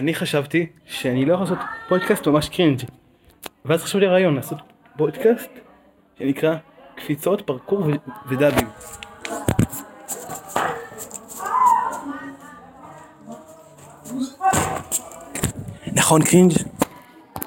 אני חשבתי שאני לא יכול לעשות פודקאסט ממש cringe ואז חשבו לי רעיון לעשות פודקאסט שנקרא קפיצות, פרקור ו- ודאבים. נכון cringe?